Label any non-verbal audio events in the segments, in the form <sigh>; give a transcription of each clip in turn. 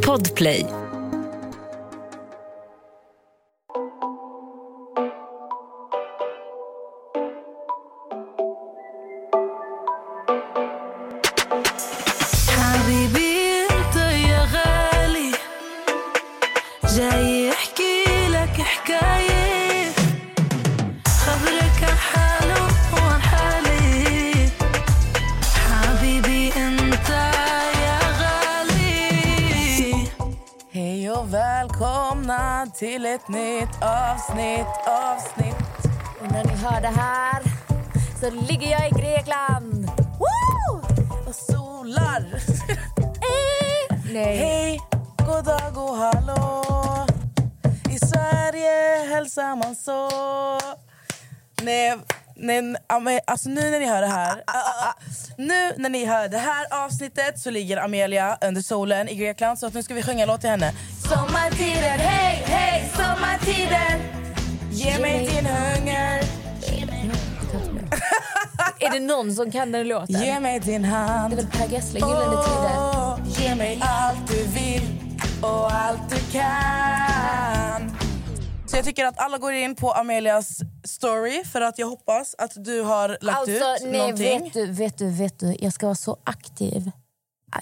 Podplay. Men alltså nu när ni hör det här ah, ah, ah. Nu när ni hör det här avsnittet så ligger Amelia under solen i Grekland så att nu ska vi sjunga en låt till henne. Sommartiden, hej, hej, sommartiden Ge mig din hunger, <laughs> Är det någon som kan den låten? ge mig din Det är hand. väl Per Gessle, Gyllene Tider. Åh, Ge mig allt du vill och allt du kan. Så jag tycker att alla går in på Amelias story för att jag hoppas att du har lagt Alltså, ut nej, någonting. vet du, vet du, vet du, jag ska vara så aktiv.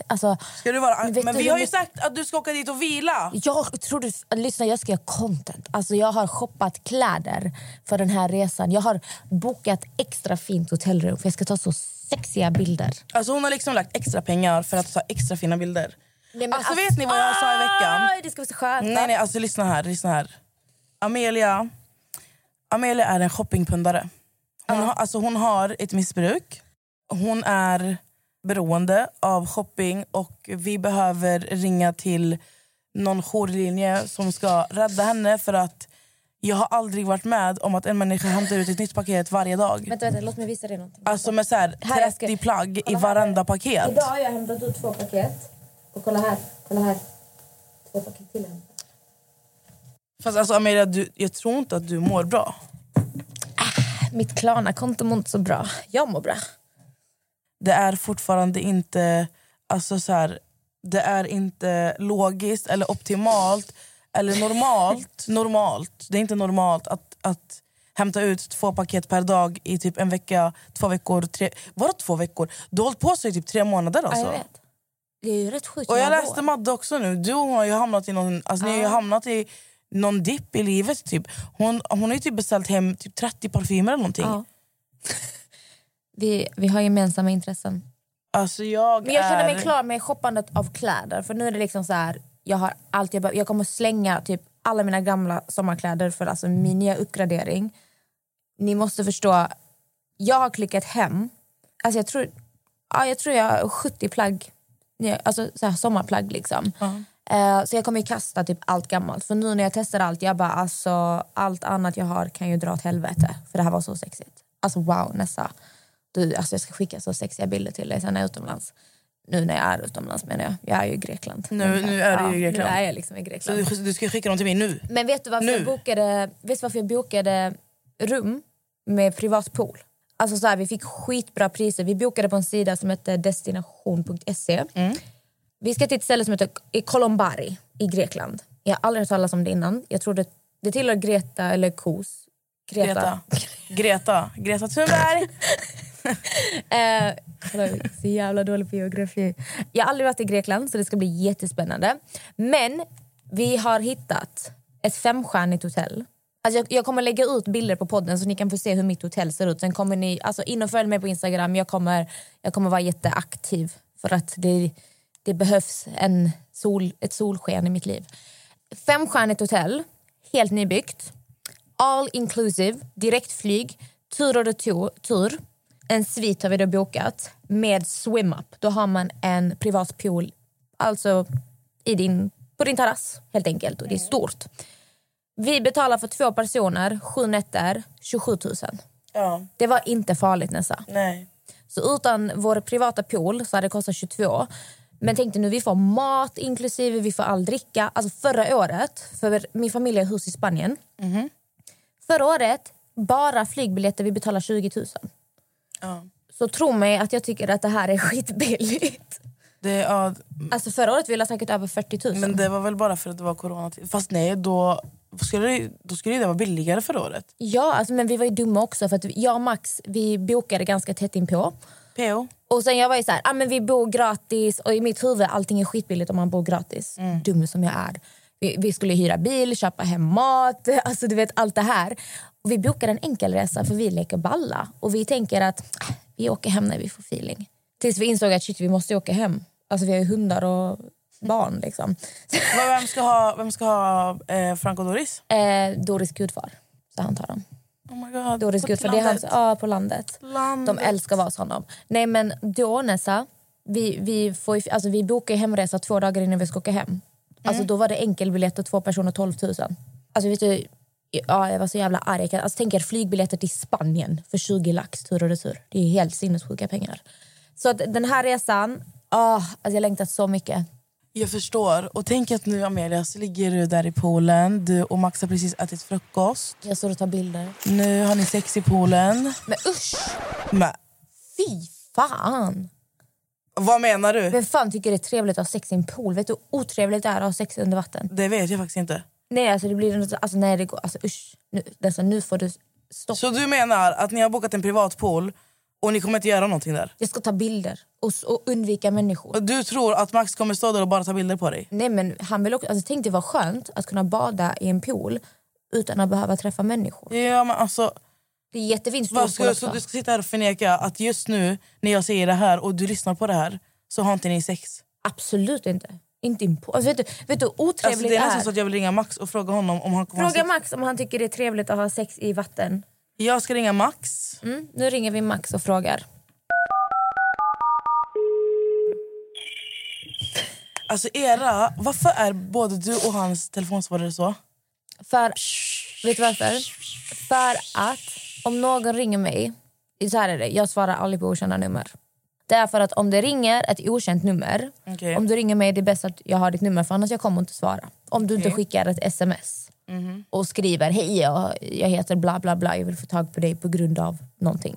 Alltså, Ska du vara, Vet men vi har ju mycket- sagt att du ska åka dit och vila. jag tror du, lyssna, jag ska göra content. Alltså, jag har shoppat kläder för den här resan. Jag har bokat extra fint hotellrum för jag ska ta så sexiga bilder. Alltså hon har liksom lagt extra pengar för att ta extra fina bilder. Nej, men Alltså, vet ni vad jag sa i veckan? Aj, Det ska vara så skönt. Nej, nej, alltså lyssna här. Lyssna här. Amelia, Amelia är en shoppingpundare. Hon, har, alltså, hon har ett missbruk. Hon är beroende av shopping och vi behöver ringa till någon jourlinje som ska rädda henne för att jag har aldrig varit med om att en människa hämtar ut ett nytt paket varje dag. Vänta, vänta, låt mig visa dig någonting. Alltså med så här, Här, jag ska- 30 plagg i Kolla här. varenda paket. Idag har jag hämtat ut två paket. Och kolla här, kolla här. Två paket till hämtat. Fast alltså Amelia, du, jag tror inte att du mår bra. Mitt Klarna-konto mår inte så bra. Jag mår bra. det är fortfarande inte alltså så här, det är inte logiskt eller optimalt eller normalt. <laughs> normalt. Det är inte normalt att, att hämta ut två paket per dag i typ en vecka, två veckor, tre... Vadå två veckor? Du har hållit på så i typ tre månader Ja, alltså. jag vet. Det är ju rätt sjukt. Och jag läste. Madde också nu. Du och hon har ju hamnat i någon, alltså, ni har hamnat i någon dipp i livet. Typ. Hon, hon har ju typ beställt hem typ 30 parfymer eller någonting. Ja. <laughs> Vi, vi har gemensamma intressen. Alltså jag, Men jag känner är... mig klar med shoppandet av kläder. För nu är det liksom så här, jag har allt jag. Jag kommer slänga typ alla mina gamla sommarkläder för alltså min nya uppgradering. Ni måste förstå, jag har klickat hem. Alltså jag tror, ja, jag tror jag har 70 plagg, alltså så här sommarplagg liksom. Eh, så jag kommer ju kasta typ allt gammalt. För nu när jag testar allt, jag bara alltså allt annat jag har kan ju dra åt helvete. För det här var så sexigt. Alltså wow Nessa. Du, alltså jag ska skicka så sexiga bilder till dig sen när jag är utomlands. Nu när jag är utomlands menar jag. Jag är ju i Grekland. Nu- nu är du i Grekland. Nu är jag liksom i Så Grekland. du, du ska skicka dem till mig nu? Men vet du varför Nu? jag bokade, vet du varför jag bokade rum med privat pool? Alltså så här, vi fick skitbra priser. Vi bokade på en sida som heter destination.se. Vi ska till ett ställe som heter Kolombari i Grekland. Jag har aldrig hört talas om det innan. Jag tror det, det tillhör Greta eller Kos. Greta. Greta. Greta Thunberg. <laughs> Eh, så jävla dålig på geografi. Jag har aldrig varit i Grekland så det ska bli jättespännande. Men vi har hittat ett femstjärnigt hotell. Alltså jag, jag kommer lägga ut bilder på podden så ni kan få se hur mitt hotell ser ut. Sen kommer ni alltså in och följ mig på Instagram. Jag kommer, jag kommer vara jätteaktiv för att det, det behövs en sol, ett solsken i mitt liv. Femstjärnigt hotell, helt nybyggt. All inclusive, direktflyg, tur och retur. Tur. En svit har vi då bokat med swim-up. Då har man en privat pool alltså i din, på din terrass helt enkelt. Och det är stort. Vi betalar för två personer, sju nätter, 27 000. Ja, Det var inte farligt Nessa. nej. Så utan vår privata pool så hade det kostat 22. Men tänk dig nu, vi får mat inklusive, vi får all dricka. Alltså förra året, för min familj har hus i Spanien. Förra året, bara flygbiljetter, vi betalar 20 000. Ja. Så tro mig att jag tycker att det här är <laughs> skitbilligt. Det, ja, Alltså förra året ville jag säkert över 40 000. men det var väl bara för att det var corona. Fast nej, då skulle, det, då skulle det vara billigare förra året. Ja, alltså, men vi var ju dumma också. För att jag och Max vi bokade ganska tätt inpå. PO. Och sen jag var ju så här, ah, men vi bor gratis. Och i mitt huvud allting är skitbilligt om man bor gratis. Dum som jag är. Vi, vi skulle hyra bil, köpa hem mat, <laughs> alltså du vet allt det här. Och vi bokade en enkelresa för vi leker balla. Och vi tänker att ah, vi åker hem när vi får feeling. Tills vi insåg att shit, vi måste åka hem. Alltså vi har ju hundar och barn liksom. Vem ska ha, vem ska ha eh, Frank och Doris? eh, Doris gudfar, så han tar dem. Oh. Doris gudfar, det är hans, ja, på landet. Landet. De älskar att vara hos honom. Nej men då Nessa, vi, vi, får, alltså, vi bokar hemresa två dagar innan vi ska åka hem. Alltså då var det enkelbiljetter, två personer 12 000. Alltså vet du, ja, jag var så jävla arg. Alltså, tänk er flygbiljetter till Spanien för 20 lax tur och retur. Det är helt sinnessjuka pengar. Så att den här resan, ah, alltså, jag längtat så mycket. Jag förstår. Och tänk att nu Amelia så ligger du där i poolen. Du och Max har precis ätit frukost. Jag står och tar bilder. Nu har ni sex i poolen. Men usch, Men, fy fan! vad menar du? Vem fan tycker det är trevligt att ha sex i en pool? Vet du hur otrevligt det är att ha sex under vatten? Det vet jag faktiskt inte. Nej, alltså det blir något, alltså nej det går, alltså usch. Nu, alltså, nu får du stopp. Så du menar att ni har bokat en privat pool och ni kommer inte göra någonting där? Jag ska ta bilder och, och undvika människor. Och du tror att Max kommer stå där och bara ta bilder på dig? Nej men han vill också, alltså tänk det var skönt att kunna bada i en pool utan att behöva träffa människor. Ja men alltså, Det är jättefint vad ska, så du ska sitta här och förneka att just nu när jag säger det här och du lyssnar på det här så har inte ni sex? Absolut inte. Inte in på. Alltså, vet, du, vet du hur Alltså, otrevligt det är nästan så att jag vill ringa Max och fråga honom om han kommer Fråga. Max om han tycker det är trevligt att ha sex i vatten. Jag ska ringa Max. Mm, nu ringer vi Max och frågar. Alltså era, varför är både du och hans telefonsvarare så? För, vet du varför? För att om någon ringer mig, så här är det, jag svarar aldrig på okända nummer. Det är för att om det ringer ett okänt nummer, Okej. om du ringer mig det är bäst att jag har ditt nummer för annars jag kommer inte svara. Om du inte Okej. skickar ett sms Mm-hmm. och skriver hej jag, jag heter bla bla bla, jag vill få tag på dig på grund av någonting.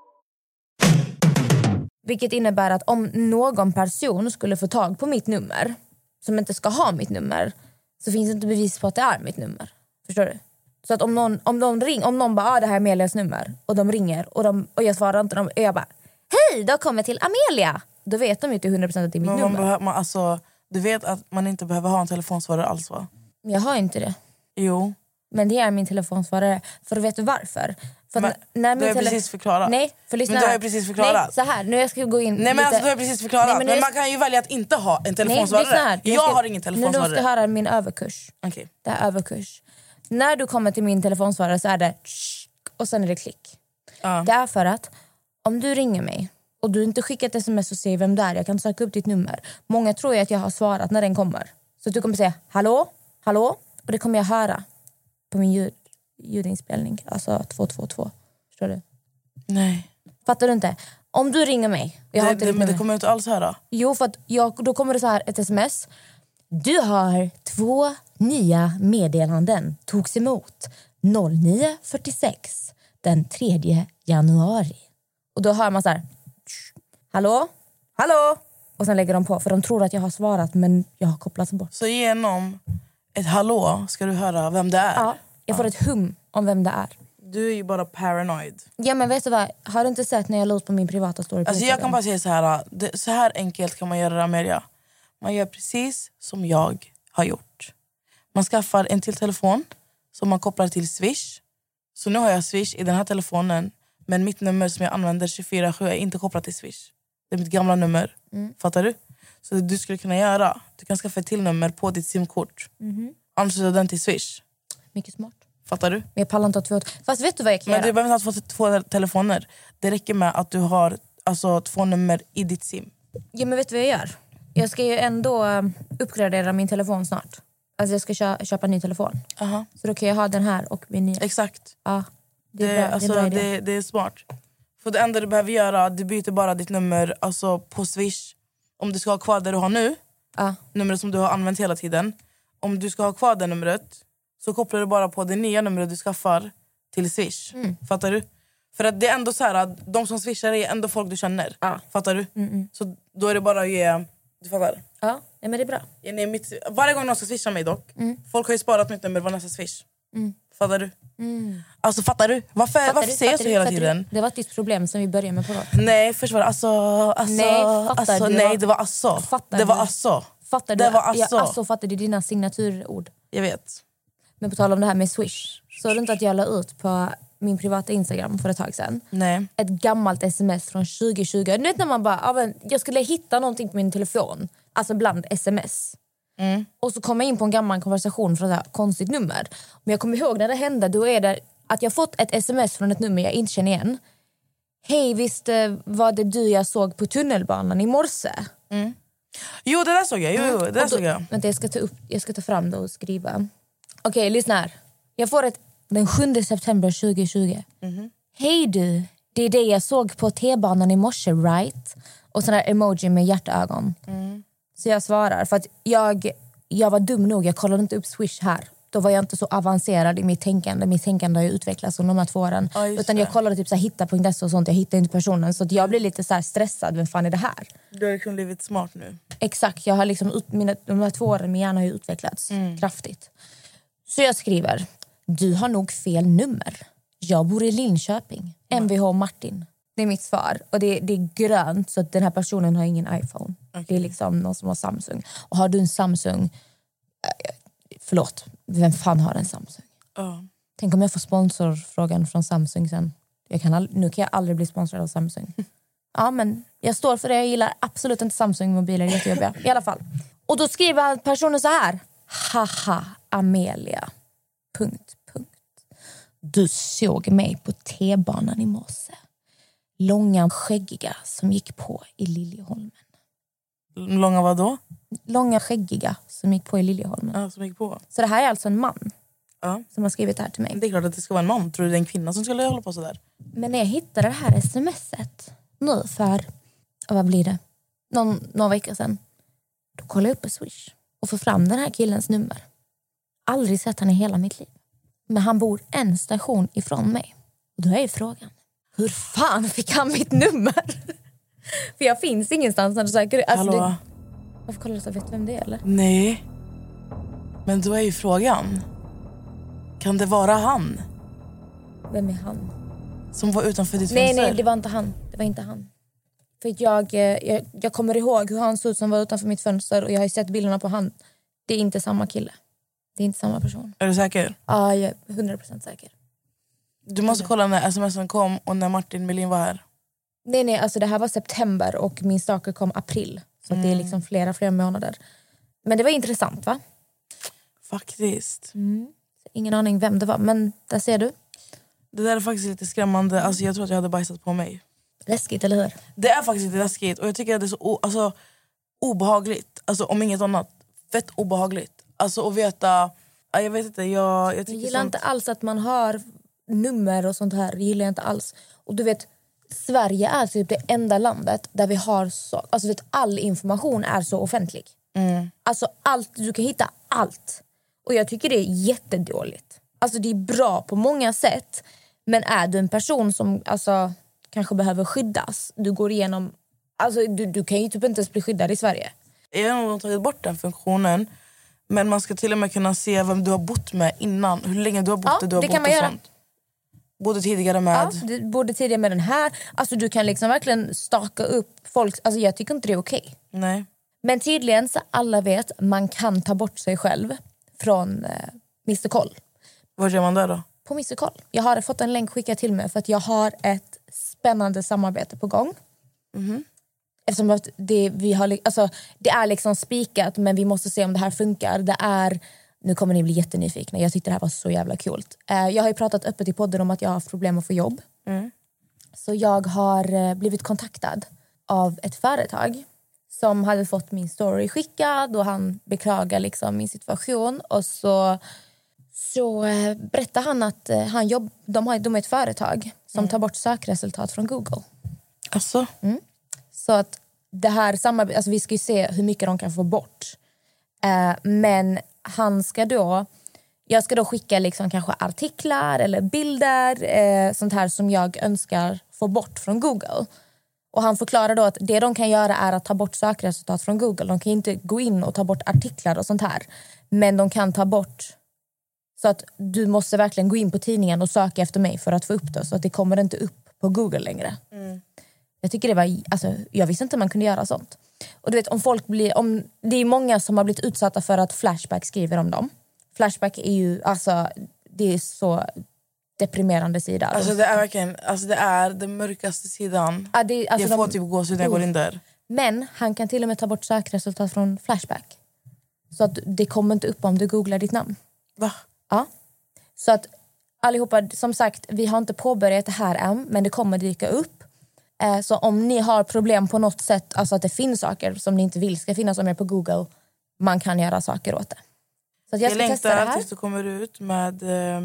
Vilket innebär att om någon person skulle få tag på mitt nummer som inte ska ha mitt nummer så finns det inte bevis på att det är mitt nummer. Förstår du? Så att om någon, om de ring, om någon bara ah, det här är Amelias nummer och de ringer och, de, och jag svarar inte dem och jag bara hej, du har kommit till Amelia. Då vet de ju till 100% att det är mitt Men man nummer. behö- man, alltså, du vet att man inte behöver ha en telefonsvarare alls va? Men jag har inte det. Jo. Men det är min telefonsvarare. För vet du varför? För Men, när du min har tele- precis förklarat. Nej, för lyssna Men du har här. ju precis förklarat. Nej, så här, nu jag ska gå in Nej men lite... alltså, du har precis förklarat. Nej, men men man kan ju välja att inte ha en Nej, telefonsvarare. lyssna här. jag ska- har ingen Nu du telefonsvarare. ska höra min överkurs. Okej. Det är överkurs. När du kommer till min telefonsvarare så är det och sen är det klick. Ja. Det är för att om du ringer mig och du inte skickar ett sms och säger vem det är, jag kan söka upp ditt nummer. Många tror ju att jag har svarat när den kommer. Så du kommer säga hallå, hallå och det kommer jag höra på min ljud, ljudinspelning. Alltså 222. Förstår du? Nej. Fattar du inte? Om du ringer mig, jag Det, inte det, men det kommer inte alls höra. Jo, för jag, då kommer det så här ett sms. Du har två nya meddelanden. Togs emot 09.46 den 3 januari. Och då hör man så här... "Tsch, Hallå? Hallå? Och sen lägger de på, för de tror att jag har svarat men jag har kopplats bort. Så genom ett hallå ska du höra vem det är. Ja, jag får ett hum om vem det är. Du är ju bara paranoid. Ja men vet du vad, har du inte sett när jag la ut på min privata story Alltså jag kan bara säga så här. Det, så här enkelt kan man göra det Amelia. Man gör precis som jag har gjort. Man skaffar en till telefon som man kopplar till Swish. Så nu har jag Swish i den här telefonen. Men mitt nummer som jag använder 24-7 är inte kopplat till Swish. Det är mitt gamla nummer. Fattar du? Så det du skulle kunna göra, du kan skaffa ett till nummer på ditt simkort. Ansluta den till Swish. Mycket smart. Fattar du? Men jag pallar inte ha två... Fast vet du vad jag kan Men göra? du behöver inte ha två, två telefoner. Det räcker med att du har alltså, två nummer i ditt sim. Ja, men vet du vad jag gör? Jag ska ju ändå eh, uppgradera min telefon snart. Alltså jag ska kö- köpa en ny telefon. Aha. Så då kan jag ha den här och min nya. Exakt. Ja, det Det, är, det alltså, är en bra idé. det, det är smart. För det enda du behöver göra, du byter bara ditt nummer alltså, på swish. Om du ska ha kvar det du har nu, Ja. numret som du har använt hela tiden. Om du ska ha kvar det numret så kopplar du bara på det nya numret du skaffar till swish. Mm. Fattar du? För att det är ändå så här att de som swishar är ändå folk du känner. Ja. Fattar du? Mm, Så då är det bara att ge... Du fattar? Ja, ja, men det är bra. Ner mitt, varje gång någon ska swisha mig dock, Mm. folk har ju sparat mitt nummer var nästa swish. Fattar du? Alltså fattar du? Varför, Fattar varför du? säger jag så du? hela du? tiden? Det var ett ditt problem som vi började med på rad. Nej, först var det alltså... alltså Nej, fattar alltså, du? Nej, det var alltså. Fattar det var du? alltså. Fattar du? Det var alltså. Ja, alltså fattar du dina signaturord? Jag vet. Men på tal om det här med Swish. Såg du inte att jag la ut på min privata Instagram för ett tag sedan? Nej. Ett gammalt sms från 2020. Du vet när man bara, men jag skulle hitta någonting på min telefon. Alltså bland sms. Mm. Och så kom jag in på en gammal konversation från ett konstigt nummer. Men jag kommer ihåg när det hände, då är det att jag fått ett sms från ett nummer jag inte känner igen. Hej, visst eh, var det du jag såg på tunnelbanan i morse? Jo, det där såg jag. Jo, jo, det där då, såg jag. Vänta, jag ska ta, upp, jag ska ta fram det och skriva. Okej, lyssna här. Jag får ett den 7 september 2020. Mhm. Hej du, det är det jag såg på T-banan i morse, right? Och sån här emoji med hjärtögon. Mm. Så jag svarar, för att jag, jag var dum nog, jag kollade inte upp Swish här. Då var jag inte så avancerad i mitt tänkande. Mitt tänkande har ju utvecklats under de här två åren. Ja, Utan jag kollade typ så här, hitta.se och sånt, jag hittade inte personen. Så jag blev lite så stressad, vem fan är det här? Du har liksom blivit smart nu. Exakt, jag har liksom ut, mina, de här två åren min hjärna har ju utvecklats kraftigt. Så jag skriver, du har nog fel nummer. Jag bor i Linköping, Mvh Martin. Det är mitt svar. Och det, det är grönt så att den här personen har ingen iPhone. Det är liksom någon som har Samsung. Och har du en Samsung, eh, förlåt, vem fan har en Samsung? Ja. Tänk om jag får sponsorfrågan från Samsung sen. Jag kan nu kan jag aldrig bli sponsrad av Samsung. <laughs> Ja, men jag står för det. Jag gillar absolut inte Samsung-mobiler. Jättejobbiga. I alla fall. Och då skriver personen så här. Haha, Amelia. Punkt, punkt. Du såg mig på T-banan i morse. Långa skäggiga som gick på i Liljeholmen. Långa vadå? Långa skäggiga som gick på i Liljeholmen. Ja, som gick på. Så det här är alltså en man Ja. som har skrivit det här till mig. Det är klart att det ska vara en man. Tror du det är en kvinna som skulle hålla på sådär? Men när jag hittade det här smset nu för, vad blir det, någon, några veckor sedan. Då kollade jag upp på Swish och får fram den här killens nummer. Aldrig sett han i hela mitt liv. Men han bor en station ifrån mig. Och då är ju frågan, hur fan fick han mitt nummer? <laughs> för jag finns ingenstans när du söker. Alltså, Hallå? det, varför kollar du så? Vet du vem det är eller? Nej. Men då är ju frågan. Kan det vara han Vem är han? som var utanför ditt Nej, fönster? nej, det var inte han. Det var inte han. För jag, eh, jag, jag kommer ihåg hur han såg ut som var utanför mitt fönster och jag har sett bilderna på han. Det är inte samma kille. Det är inte samma person. Är du säker? Ja, jag är 100% säker. Du måste kolla när smsen kom och när Martin Melin var här. Nej, nej, alltså det här var september och min stalker kom april. Så att det är liksom flera, flera månader. Men det var intressant va? Faktiskt. Ingen aning vem det var, men där ser du. Det där är faktiskt lite skrämmande. Alltså, jag tror att jag hade bajsat på mig. Läskigt, eller hur? Det är faktiskt lite läskigt och jag tycker att det är så o- alltså, obehagligt. Alltså, om inget annat. Fett obehagligt. Alltså att veta... ja, Jag vet inte, jag, jag Jag gillar sånt... inte alls att man har nummer och sånt här. Det gillar jag inte alls. Och du vet, Sverige är typ det enda landet där vi har så... Alltså vet, all information är så offentlig. Alltså allt, du kan hitta allt. Och jag tycker det är jättedåligt. Alltså det är bra på många sätt. Men är du en person som alltså, kanske behöver skyddas, du går igenom... Alltså du, du kan ju typ inte ens bli skyddad i Sverige. Jag har nog tagit bort den funktionen. Men man ska till och med kunna se vem du har bott med innan. Hur länge du har bott Ja, där du har det bott kan man och göra. sånt. Bodde tidigare med. Ja, du bodde tidigare med den här. Alltså du kan liksom verkligen staka upp folk. Alltså jag tycker inte det är okej. Nej. Men tydligen så alla vet man kan ta bort sig själv från eh, Mr Koll. Vart gör man det då? På Mr Koll. Jag har fått en länk skickad till mig för att jag har ett spännande samarbete på gång. Eftersom att det, vi har, alltså, det är liksom spikat men vi måste se om det här funkar. Det är, nu kommer ni bli jättenyfikna. Jag tyckte det här var så jävla kul. Eh, jag har ju pratat öppet i podden om att jag har haft problem att få jobb. Så jag har eh, blivit kontaktad av ett företag som hade fått min story skickad och han beklagar liksom min situation. Och så, så eh, berättar han att han jobb, de, har, de är ett företag som tar bort sökresultat från Google. Alltså, Så att det här samarbetet, alltså vi ska ju se hur mycket de kan få bort. Eh, men han ska då, jag ska då skicka liksom kanske artiklar eller bilder, eh, sånt här som jag önskar få bort från Google. Och han förklarar då att det de kan göra är att ta bort sökresultat från Google. De kan inte gå in och ta bort artiklar och sånt här. Men de kan ta bort så att du måste verkligen gå in på tidningen och söka efter mig för att få upp det. Så att det kommer inte upp på Google längre. Jag tycker det var, alltså, jag visste inte man kunde göra sånt. Och du vet om folk blir, om, det är många som har blivit utsatta för att Flashback skriver om dem. Flashback är ju, alltså det är så deprimerande sida. alltså det är verkligen alltså det är den mörkaste sidan. Ja, det, alltså jag får de- typ gåshud när jag går in där. Men han kan till och med ta bort sökresultat från Flashback. Så att det kommer inte upp om du googlar ditt namn. Va? Ja. Så att allihopa, som sagt, vi har inte påbörjat det här än, men det kommer dyka upp. Eh, Så om ni har problem på något sätt, alltså att det finns saker som ni inte vill ska finnas om er på Google, man kan göra saker åt det. Så att jag Jag, ska testa det längtar här. tills du kommer ut med eh,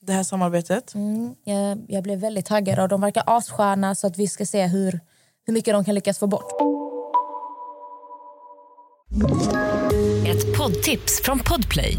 det här samarbetet. Mm, jag, jag blev väldigt taggad och de verkar assköna så att vi ska se hur, hur mycket de kan lyckas få bort. Ett poddtips från Podplay.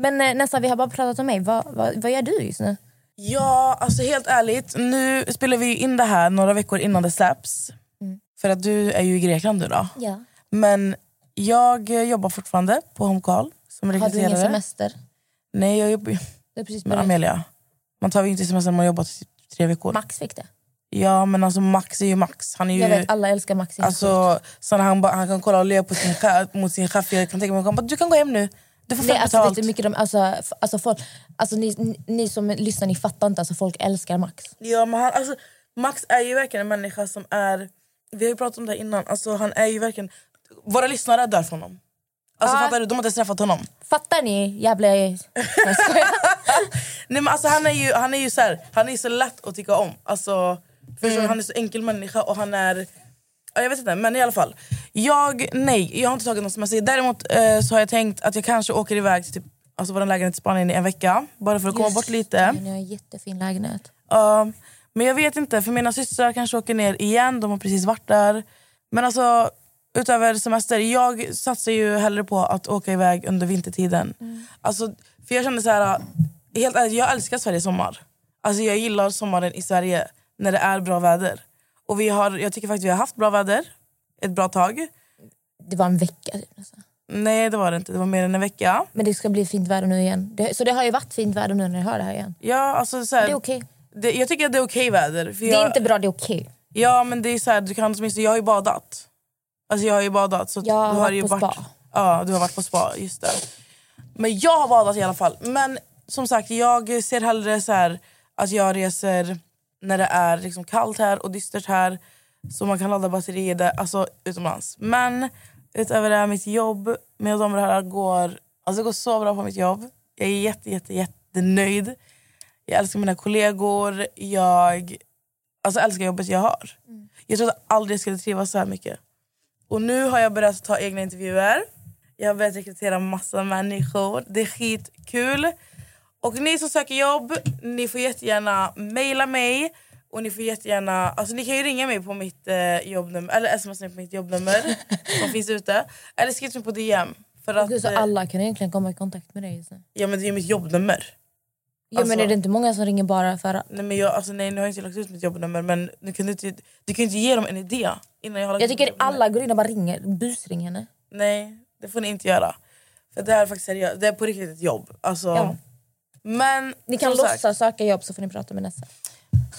Men eh, nästan, vi har bara pratat om mig. Vad, vad, vad gör du just nu? Ja, alltså helt ärligt. Nu spelar vi in det här några veckor innan det släpps. För att du är ju i Grekland nu då. Ja. Men jag jobbar fortfarande på Home Call som Har du ingen rekryterare. semester? Nej, jag jobbar ju med. Amelia. Man tar ju inte semester när man jobbat i typ tre veckor. Max fick det. Ja, men alltså Max är ju Max. Han är ju... Jag vet, alla älskar Max. Alltså, så han, bara, han kan kolla och le på sin chef, mot sin chef. Jag kan tänka mig han bara, du kan gå hem nu. Du får Nej, alltså, vet du hur mycket de, alltså, alltså, folk, alltså, ni, ni- som lyssnar ni fattar inte, alltså, folk älskar Max. Ja, men han, alltså, Max är ju verkligen en människa som är... Vi har ju pratat om det här innan. Alltså, han är ju verkligen... Våra lyssnare dör för honom. Alltså, Ja. fattar du? De har inte träffat honom. Fattar ni jävla... Jag. <laughs> Nej, men alltså, han är ju, han är ju så, här, han är så lätt att tycka om. Alltså, Mm. Han är så enkel människa och han är... Ja, jag vet inte, men i alla fall. Jag, nej, jag har inte tagit någon semester. Däremot eh, så har jag tänkt att jag kanske åker iväg till typ, alltså, vår lägenhet i Spanien i en vecka. Bara för att komma bort lite. Ni har en jättefin lägenhet. Ja, men jag vet inte, för mina systrar kanske åker ner igen. De har precis varit där. Men alltså, utöver semester, jag satsar ju hellre på att åka iväg under vintertiden. Alltså, för jag känner så här, helt ärligt, jag älskar Sveriges sommar. Alltså, jag gillar sommaren i Sverige när det är bra väder. Och vi har, jag tycker faktiskt vi har haft bra väder ett bra tag. Det var en vecka. Typ, nästan. Nej det var det inte, det var mer än en vecka. Men det ska bli fint väder nu igen. Det, så det har ju varit fint väder nu när jag hör det här igen. Ja, alltså, så här, Det är okej. det, jag tycker att det är okej väder. För Det jag, är inte bra, det är okej. Ja men det är så här, du kan åtminstone, jag har ju badat. Alltså jag har ju badat. Så Jag har du har varit ju på varit, spa. Ja du har varit på spa, just det. Men jag har badat i alla fall. Men som sagt jag ser hellre så här att jag reser när det är liksom kallt här och dystert här. Så man kan ladda batterier där, alltså utomlands. Men utöver det här, mitt jobb, mina damer och herrar, går, alltså det går så bra på mitt jobb. Jag är jätte, jätte, jättenöjd. Jag älskar mina kollegor. Jag alltså, älskar jobbet jag har. Jag trodde aldrig jag skulle trivas så här mycket. Och nu har jag börjat ta egna intervjuer. Jag har börjat rekrytera massa människor. Det är skitkul. Och ni som söker jobb, ni får jättegärna mejla mig. Och ni får jättegärna, alltså ni kan ju ringa mig på mitt eh, jobbnummer, eller sms mig på mitt jobbnummer <laughs> som finns ute. Eller skriv mig på DM. För att, Gud, så eh, alla kan egentligen komma i kontakt med dig just nu. ja men det är mitt jobbnummer. Ja, Alltså- men är det inte många som ringer bara för att... Nej, men jag, alltså, nej, nu har jag inte lagt ut mitt jobbnummer men du kan inte, du kan inte ge dem en idé innan jag har lagt Jag ut tycker jobbnummer. alla går in och bara ringer. Busring henne. Nej, det får ni inte göra. För det här är faktiskt seriöst. Det är på riktigt ett jobb. Alltså, Ja. Men Ni kan som sagt, låtsas söka jobb så får ni prata med Nessa.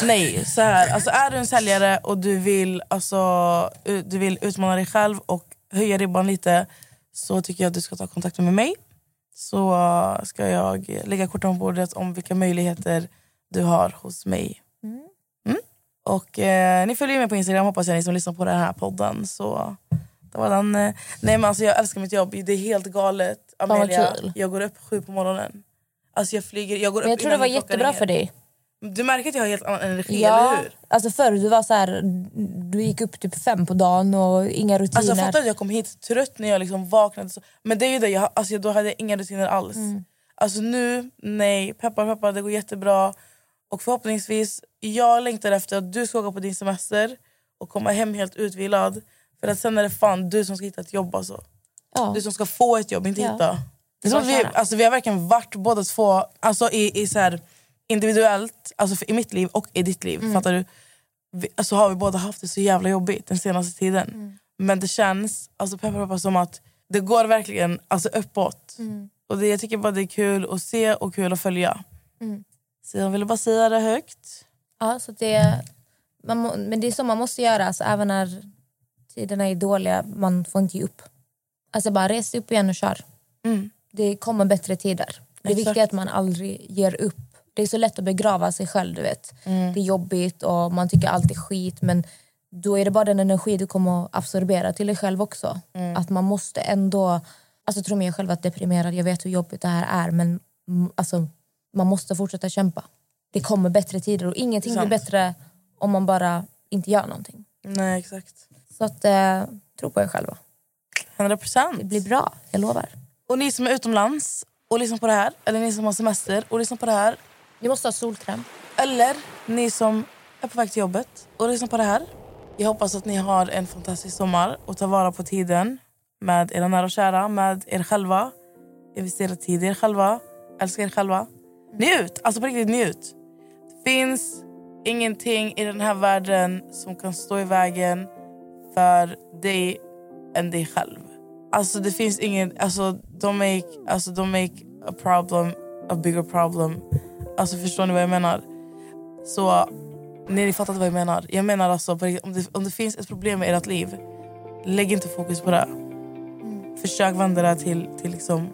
Nej, så här. Alltså, är du en säljare och du vill, alltså, du vill utmana dig själv och höja ribban lite så tycker jag att du ska ta kontakt med mig. Så ska jag lägga korten på bordet om vilka möjligheter du har hos mig. Mm. Och eh, Ni följer mig på Instagram hoppas jag, ni som lyssnar på den här podden. Så det var den, eh, nej, men alltså, jag älskar mitt jobb, det är helt galet. Amelia, jag går upp sju på morgonen. Alltså jag flyger, jag går Men jag upp tror det var jättebra ringer. för dig. Du märker att jag har helt annan energi, eller Ja, hur? alltså förr du var så här, du gick upp typ fem på dagen och inga rutiner. Alltså fattar att jag kom hit trött när jag liksom vaknade. Så. Men det är ju det, jag, alltså då hade jag inga rutiner alls. Mm. Alltså nu, nej. Peppar peppar, det går jättebra. Och förhoppningsvis, jag längtar efter att du ska åka på din semester och komma hem helt utvilad. För att sen är det fan du som ska hitta ett jobb alltså. ja. Du som ska få ett jobb, inte Ja. hitta. Att vi, alltså, vi har verkligen varit båda två alltså, i, i så här, individuellt, alltså för, i mitt liv och i ditt liv. Mm. Fattar du? Vi, alltså, har vi båda haft det så jävla jobbigt den senaste tiden. Mm. Men det känns, alltså, peppar, peppar, som att det går verkligen alltså, uppåt. Mm. Och det, jag tycker bara det är kul att se och kul att följa. Mm. Så jag ville bara säga det högt. Ja, så det, man må, men det är så man måste göra, alltså, även när tiderna är dåliga. Man får inte ge upp. Alltså bara res upp igen och kör. Mm. Det kommer bättre tider. Det Exakt. viktiga är att man aldrig ger upp. Det är så lätt att begrava sig själv. du vet. Mm. Det är jobbigt och man tycker allt är skit. Men då är det bara den energi du kommer att absorbera till dig själv också. Mm. Att man måste ändå... Alltså tror mig jag själv varit deprimerad. Jag vet hur jobbigt det här är. Men alltså, man måste fortsätta kämpa. Det kommer bättre tider och ingenting blir bättre om man bara inte gör någonting. Nej exakt. Så att, eh, tro på er själva. 100 procent. Det blir bra, jag lovar. Och ni som är utomlands och lyssnar på det här, eller ni som har semester och lyssnar på det här. Ni måste ha solkräm. Eller ni som är på väg till jobbet och lyssnar på det här. Jag hoppas att ni har en fantastisk sommar och tar vara på tiden med era nära och kära, med er själva. Investera tid i er själva, älska er själva. Njut! Alltså på riktigt, njut. Det finns ingenting i den här världen som kan stå i vägen för dig än dig själv. Alltså det finns ingen... Alltså don't make, alltså, don't make a problem a bigger problem. Alltså förstår ni vad jag menar? Så nej, ni fattar inte vad jag menar. Jag menar alltså om det, om det finns ett problem i ert liv, lägg inte fokus på det. Försök vända det till, till liksom,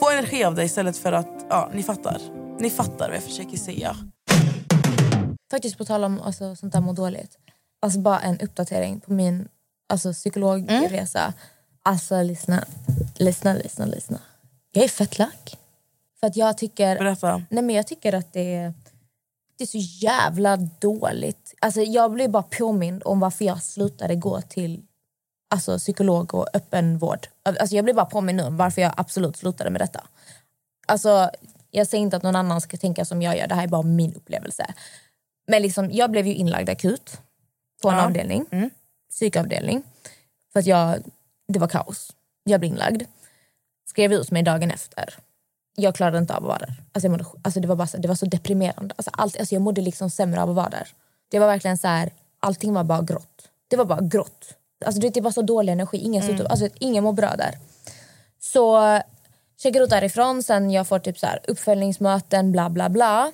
få energi av det istället för att, ja ni fattar. Ni fattar vad jag försöker säga. Faktiskt på tal om alltså, sånt där må dåligt. Alltså bara en uppdatering på min alltså, psykologresa. Alltså lyssna, lyssna, lyssna, lyssna. Jag är fett lack. För att jag tycker... Berätta. Nej, men jag tycker att det är, det är så jävla dåligt. Alltså, jag blev bara påmind om varför jag slutade gå till alltså, psykolog och öppenvård. Alltså, jag blev bara påmind nu om varför jag absolut slutade med detta. Alltså, jag säger inte att någon annan ska tänka som jag gör. Det här är bara min upplevelse. Men liksom, jag blev ju inlagd akut på en Ja. avdelning. Mm. Psykavdelning. För att jag, det var kaos. Jag blev inlagd. Skrev ut mig dagen efter. Jag klarade inte av att vara där. Alltså jag mådde, alltså det, var bara så, det var så deprimerande. Alltså allt, alltså jag mådde liksom sämre av att vara där. Det var verkligen så här, allting var bara grått. Det var bara grått. Alltså det, var så dålig energi. Ingen, mm. alltså, ingen mår bra där. Så checkar ut därifrån, sen jag får typ så här uppföljningsmöten, bla bla bla.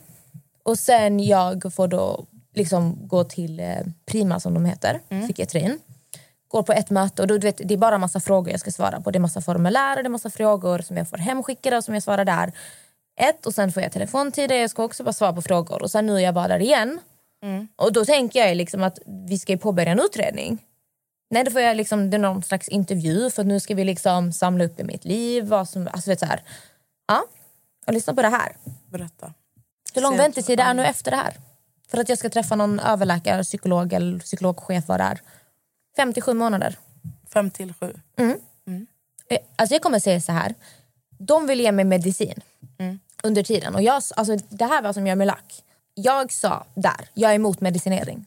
Och sen jag får då liksom gå till eh, Prima som de heter, psykiatrin. Går på ett möte och då, du vet, det är bara massa frågor jag ska svara på. Det är massa formulär och det är massa frågor som jag får hemskickade och som jag svarar där. Ett och sen får jag telefontider, jag ska också bara svara på frågor. Och sen nu är jag bara där igen. Och då tänker jag liksom att vi ska ju påbörja en utredning. Nej, då får jag liksom, det är någon slags intervju för nu ska vi liksom samla upp i mitt liv. Vad som, alltså vet så här. Ja, och lyssna på det här. Berätta. Hur lång väntetid är nu efter det här? För att jag ska träffa någon överläkare, psykolog eller psykologchef vad det är. 57 månader. Fem till sju. Eh, Alltså jag kommer säga så här. De vill ge mig medicin under tiden. Och jag, alltså det här var som gör mig lack. Jag sa där, jag är emot medicinering.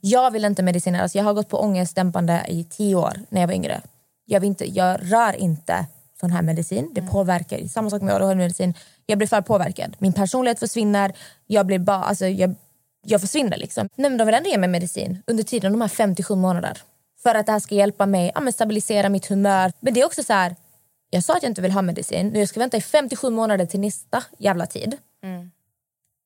Jag vill inte medicineras. Jag har gått på ångestdämpande i tio år när jag var yngre. Jag, vill inte, jag rör inte sån här medicin. Det påverkar. Samma sak med ADHD-medicin. Jag blir för påverkad. Min personlighet försvinner. Jag blir bara, alltså, jag, jag försvinner liksom. Nej, men de vill ändå ge mig medicin under tiden, de här 57 månader. För att det här ska hjälpa mig ja, men stabilisera mitt humör. Men det är också så här, jag sa att jag inte vill ha medicin. Nu jag ska vänta i 57 månader till nästa jävla tid.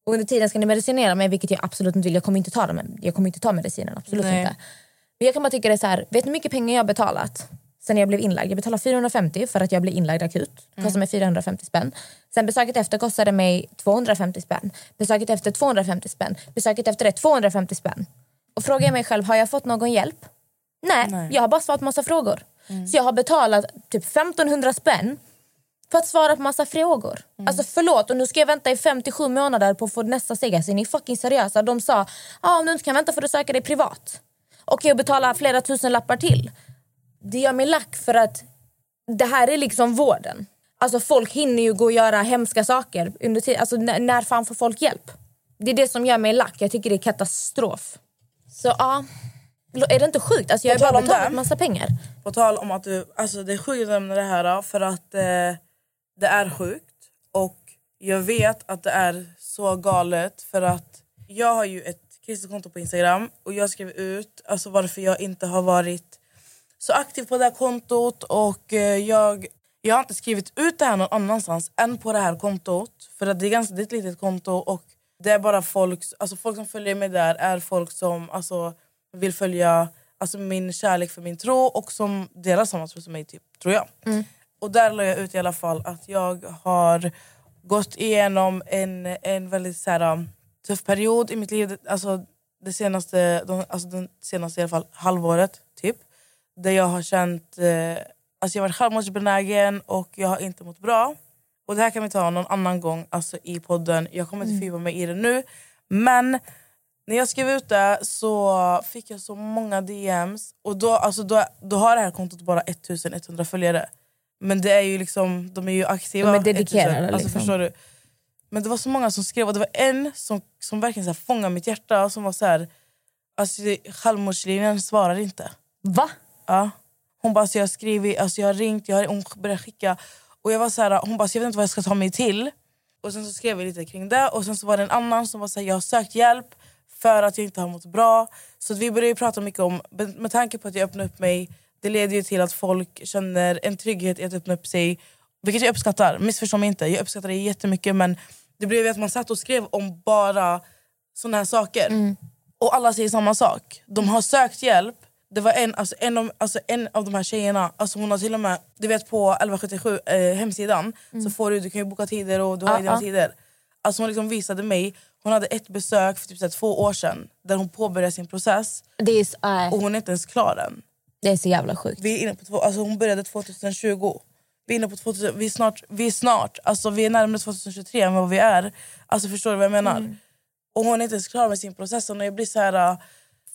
Och under tiden ska ni medicinera mig, vilket jag absolut inte vill. Jag kommer inte ta, dem, jag kommer inte ta medicinen, absolut Nej. inte. Men jag kan bara tycka det är så här, vet ni hur mycket pengar jag har betalat sen jag blev inlagd? Jag betalade 450 för att jag blev inlagd akut. Det kostade mig 450 spänn. Sen besöket efter kostade mig 250 spänn. Besöket efter 250 spänn. Besöket efter det 250 spänn. Och frågar jag mig själv, har jag fått någon hjälp? Nej, jag har bara svarat massa frågor. Så jag har betalat typ 1500 spänn för att svara på massa frågor. Alltså förlåt, och nu ska jag vänta i 57 månader på att få nästa steg. Alltså, är ni fucking seriösa? De sa, ah, om du inte kan vänta får du söka dig privat. Och jag betalar flera tusen lappar till. Det gör mig lack för att det här är liksom vården. Alltså folk hinner ju gå och göra hemska saker under tiden. Alltså när, fan får folk hjälp? Det är det som gör mig lack. Jag tycker det är katastrof. Så ja, är det inte sjukt? Alltså, jag har bara betalat det. massa pengar. På tal om att du, alltså det är sjukt att nämna det här för att eh, det är sjukt och jag vet att det är så galet för att jag har ju ett kristet konto på Instagram och jag skrev ut alltså varför jag inte har varit så aktiv på det här kontot och eh, jag, jag har inte skrivit ut det här någon annanstans än på det här kontot för att det är ganska det är ett litet konto och det är bara folk, alltså folk som följer mig där är folk som alltså, vill följa alltså, min kärlek för min tro och som delar samma tro som mig, typ, tror jag. Och där la jag ut i alla fall att jag har gått igenom en, en väldigt så här, um, tuff period i mitt liv. Alltså, det senaste, de, alltså den senaste i alla fall, halvåret, typ. Där jag har känt... Eh, alltså jag har varit självmordsbenägen och jag har inte mått bra. Och Det här kan vi ta någon annan gång alltså i podden. Jag kommer inte fördjupa mig i det nu. Men när jag skrev ut det så fick jag så många DMs. Och då, alltså då, då har det här kontot bara 1100 följare. Men det är ju liksom, de är ju aktiva. De är dedikerade, 1000. Alltså, liksom. förstår du? Men det var så många som skrev och det var en som, som verkligen så här fångade mitt hjärta. Som var så här, alltså, självmordslinjen svarar inte. Va? Ja. Hon bara, alltså, jag har skrivit, alltså, jag har ringt, jag har, hon började skicka. Och jag var så här, hon bara, så jag vet inte vad jag ska ta mig till. Och sen så skrev vi lite kring det. Och sen så var det en annan som var så här, jag har sökt hjälp för att jag inte har mått bra. Så vi började prata mycket om, med tanke på att jag öppnade upp mig, det leder ju till att folk känner en trygghet i att öppna upp sig. Vilket jag uppskattar, missförstå mig inte. Jag uppskattar det jättemycket men det blev ju att man satt och skrev om bara såna här saker. Och alla säger samma sak. De har sökt hjälp. Det var en, alltså en, av, alltså en av de här tjejerna, alltså hon har till och med, du vet på 1177 eh, hemsidan så får du, du kan ju boka tider och du har Ja, dina ja. tider. Alltså hon liksom visade mig, hon hade ett besök för typ så här två år sedan där hon påbörjade sin process Det är, så- äh, och hon är inte ens klar än. det är så jävla sjukt. Vi är inne på två, alltså hon började 2020. Vi är inne på 2000, vi är snart, vi är snart, alltså vi är närmare 2023 än vad vi är. Alltså förstår du vad jag menar? Och hon är inte ens klar med sin process och jag blir så här... äh,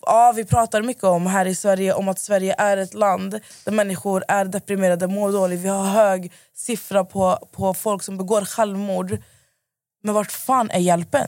Ja, vi pratar mycket om här i Sverige om att Sverige är ett land där människor är deprimerade, mår dåligt. Vi har hög siffra på, på folk som begår självmord. Men vart fan är hjälpen?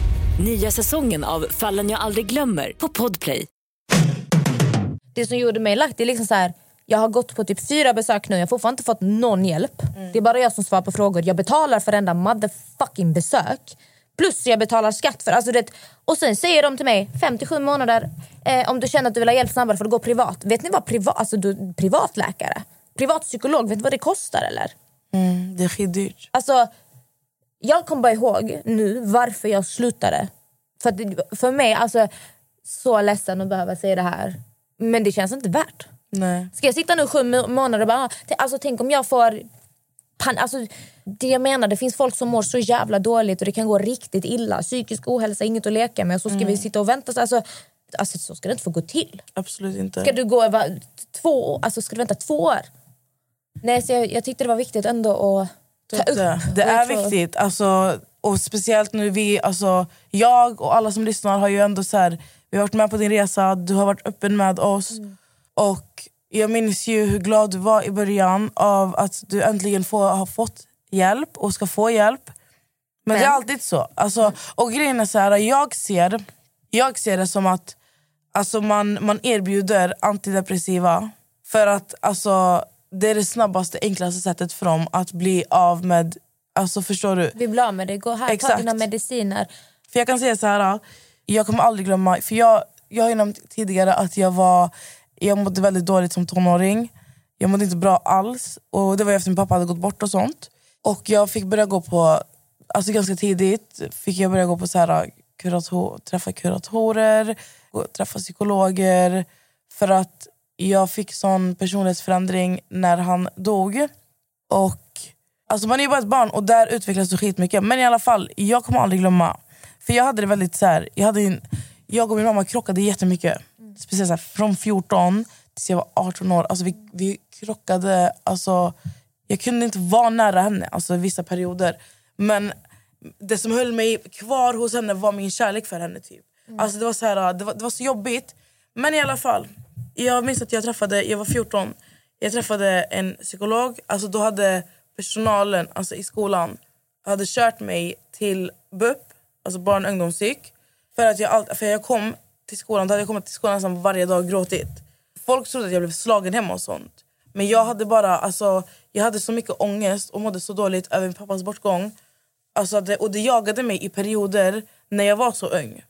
Nya säsongen av Fallen jag aldrig glömmer på Podplay. Det som gjorde mig lack, det är liksom så här. Jag har gått på typ fyra besök nu, jag har fortfarande inte fått någon hjälp. Det är bara jag som svarar på frågor. Jag betalar för varenda motherfucking besök. Plus jag betalar skatt för... Alltså det, och sen säger de till mig, 57 månader, eh, om du känner att du vill ha hjälp snabbare får du gå privat. Vet ni vad privat, alltså du, privatläkare, privat psykolog, vet ni vad det kostar eller? Mm, det är skitdyrt. Alltså, jag kommer bara ihåg nu varför jag slutade. För, det- för mig, alltså, så ledsen att behöva säga det här. Men det känns inte värt. Nej. Ska jag sitta nu sju må- månader och bara... t- Alltså, tänk om jag får... Pan, alltså, det jag menar, det finns folk som mår så jävla dåligt och det kan gå riktigt illa. Psykisk ohälsa, inget att leka med. Så ska vi sitta och vänta. Så, Alltså, alltså, så ska det inte få gå till. Absolut inte. Ska du gå över två, alltså, ska du vänta två år? Nej, så jag, jag tyckte det var viktigt ändå att ta upp. Det, är viktigt. Alltså, och speciellt nu vi, alltså, jag och alla som lyssnar har ju ändå så här, vi har varit med på din resa, du har varit öppen med oss. Och jag minns ju hur glad du var i början av att du äntligen får, har fått hjälp och ska få hjälp. Men, det är alltid så. Alltså, och grejen är så här, jag ser, jag ser det som att alltså man, man erbjuder antidepressiva för att alltså, det är det snabbaste, enklaste sättet för dem att bli av med... Alltså förstår du? Vi blir av med det. Gå här, ta Exakt. dina mediciner. För jag kan säga så här, jag kommer aldrig glömma, för jag, jag har ju nämnt tidigare att jag var jag mådde väldigt dåligt som tonåring. Jag mådde inte bra alls. Och Det var efter min pappa hade gått bort och sånt. Och jag fick börja gå på, alltså ganska tidigt fick jag börja gå på så här, kurator, träffa kuratorer, gå- träffa psykologer. För att jag fick sån personlighetsförändring när han dog. Och Alltså man är ju bara ett barn och där utvecklas du skitmycket. Men i alla fall, jag kommer aldrig glömma. För jag hade det väldigt så här, jag, hade en, jag och min mamma krockade jättemycket. Speciellt så här, från 14 tills jag var 18 år. Alltså vi, vi krockade, alltså, jag kunde inte vara nära henne alltså, vissa perioder. Men det som höll mig kvar hos henne var min kärlek för henne. Typ. Alltså, det, var så här, det, var, det var så jobbigt. Men i alla fall, jag minns att jag träffade, jag var 14, jag träffade en psykolog. Alltså då hade personalen alltså i skolan hade kört mig till BUP, alltså barn och ungdomspsyk. För att jag, all, för jag kom till skolan, då hade jag kommit till skolan nästan varje dag och gråtit. Folk trodde att jag blev slagen hemma och sånt. Men jag hade bara, alltså, jag hade så mycket ångest och mådde så dåligt över min pappas bortgång. Alltså det, och det jagade mig i perioder när jag var så ung.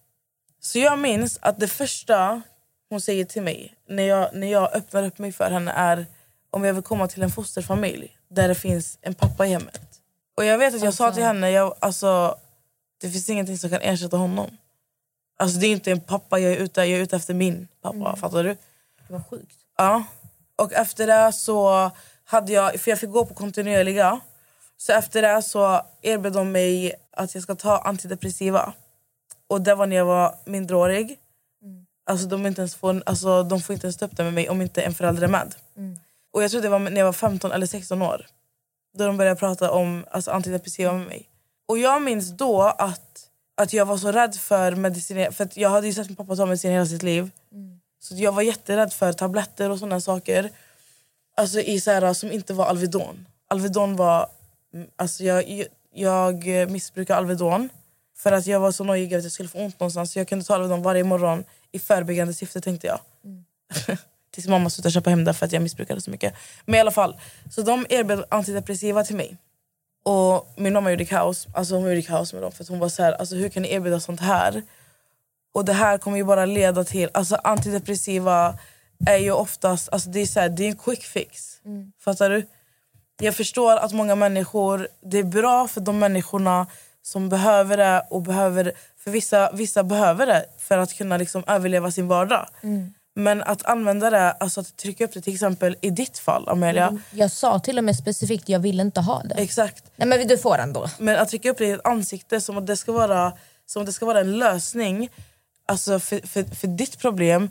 Så jag minns att det första hon säger till mig när jag, när jag öppnar upp mig för henne är om jag vill komma till en fosterfamilj där det finns en pappa i hemmet. Och jag vet att jag sa till henne, jag, alltså, det finns ingenting som kan ersätta honom. Alltså det är inte en pappa jag är ute, jag är ute efter min pappa, fattar du? Det var sjukt. Ja. Och efter det så hade jag, för jag fick gå på kontinuerliga. Så efter det så erbjöd de mig att jag ska ta antidepressiva. Och det var när jag var mindreårig. Alltså de, inte ens får, alltså de får inte ens ta upp det med mig om inte en förälder är med. Och jag tror det var när jag var 15 eller 16 år. Då de började prata om alltså, antidepressiva med mig. Och jag minns då att, att jag var så rädd för medicin. För jag hade ju sett min pappa ta medicin hela sitt liv. Så jag var jätterädd för tabletter och sådana saker. Alltså i så här, som inte var Alvedon. Alvedon var... mm, Alltså jag, jag missbrukade Alvedon. För att jag var så nojig att jag skulle få ont någonstans. Så jag kunde ta Alvedon varje morgon i förebyggande syfte tänkte jag. <laughs> Tills mamma slutade köpa hem det för att jag missbrukade så mycket. Men i alla fall, så de erbjöd antidepressiva till mig. Och min mamma gjorde kaos. Alltså hon gjorde kaos med dem. För att hon var så här, alltså hur kan ni erbjuda sånt här? Och det här kommer ju bara leda till... Alltså antidepressiva är ju oftast... Alltså det, är så här, det är en quick fix. Fattar du? Jag förstår att många människor... Det är bra för de människorna som behöver det. och behöver För vissa, vissa behöver det för att kunna liksom överleva sin vardag. Men att använda det, alltså att trycka upp det till exempel i ditt fall Amelia. Jag sa till och med specifikt jag vill inte ha det. Exakt. Nej men du får den då. Men att trycka upp det i ett ansikte som att det ska vara, som att det ska vara en lösning alltså för, för, för ditt problem.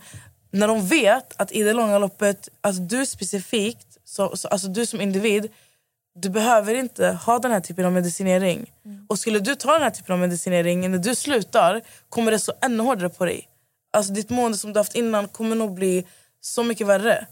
När de vet att i det långa loppet, att du specifikt, så, så, alltså du som individ, du behöver inte ha den här typen av medicinering. Och skulle du ta den här typen av medicinering när du slutar kommer det så ännu hårdare på dig. Alltså ditt mående som du haft innan kommer nog bli så mycket värre.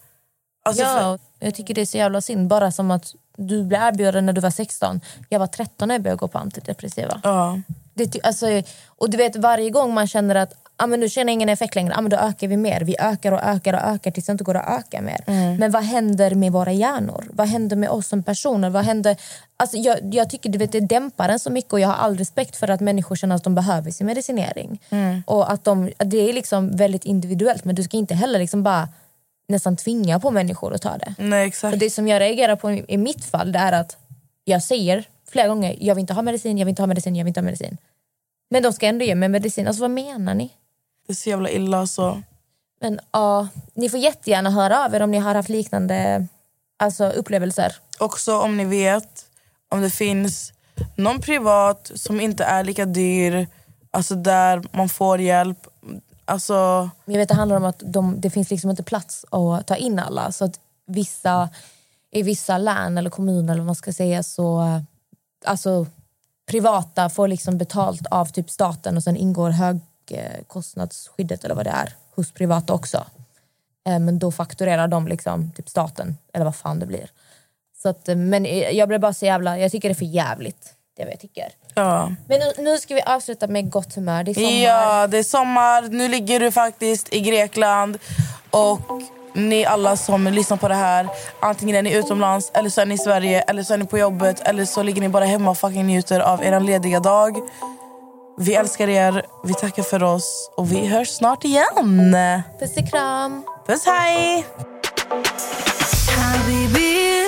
Alltså för- Ja, jag tycker det är så jävla synd. Bara som att du blev erbjuden när du var 16. Jag var 13 när jag började gå på antidepressiva. ja. Det, alltså, och du vet varje gång man känner att ah, men nu känner jag ingen effekt längre, ah, men då ökar vi mer. Vi ökar och ökar och ökar tills det inte går att öka mer. Men vad händer med våra hjärnor? Vad händer med oss som personer? Vad händer? Alltså, jag, jag tycker du vet, det dämpar en så mycket och jag har all respekt för att människor känner att de behöver sin medicinering. Och att de, det är liksom väldigt individuellt men du ska inte heller liksom bara nästan tvinga på människor att ta det. Nej exakt. För det som jag reagerar på i i mitt fall det är att jag säger flera gånger jag vill inte ha medicin, jag vill inte ha medicin, jag vill inte ha medicin. Men de ska ändå ge mig medicin. Alltså vad menar ni? Det är så jävla illa så. Men ja, ni får jättegärna höra av er om ni har haft liknande alltså, upplevelser. Också om ni vet om det finns någon privat som inte är lika dyr, alltså där man får hjälp. Alltså, Jag vet det handlar om att de, det finns liksom inte plats att ta in alla. Så att vissa, i vissa län eller kommuner eller vad man ska säga så alltså privata får liksom betalt av typ staten och sen ingår högkostnadsskyddet eller vad det är hos privata också. Eh, Men då fakturerar de liksom typ staten eller vad fan det blir. Så att, eh, men jag blir bara så jävla, jag tycker det är för jävligt. Det är vad jag tycker. Ja. Men nu, nu ska vi avsluta med gott humör. Det är sommar. Ja, det är sommar. Nu ligger du faktiskt i Grekland. Och ni alla som lyssnar på det här, antingen är ni utomlands, eller så är ni i Sverige, eller så är ni på jobbet, eller så ligger ni bara hemma och fucking njuter av er lediga dag. Vi älskar er, vi tackar för oss och vi hörs snart igen. Puss och kram. Puss, hej! حبيبي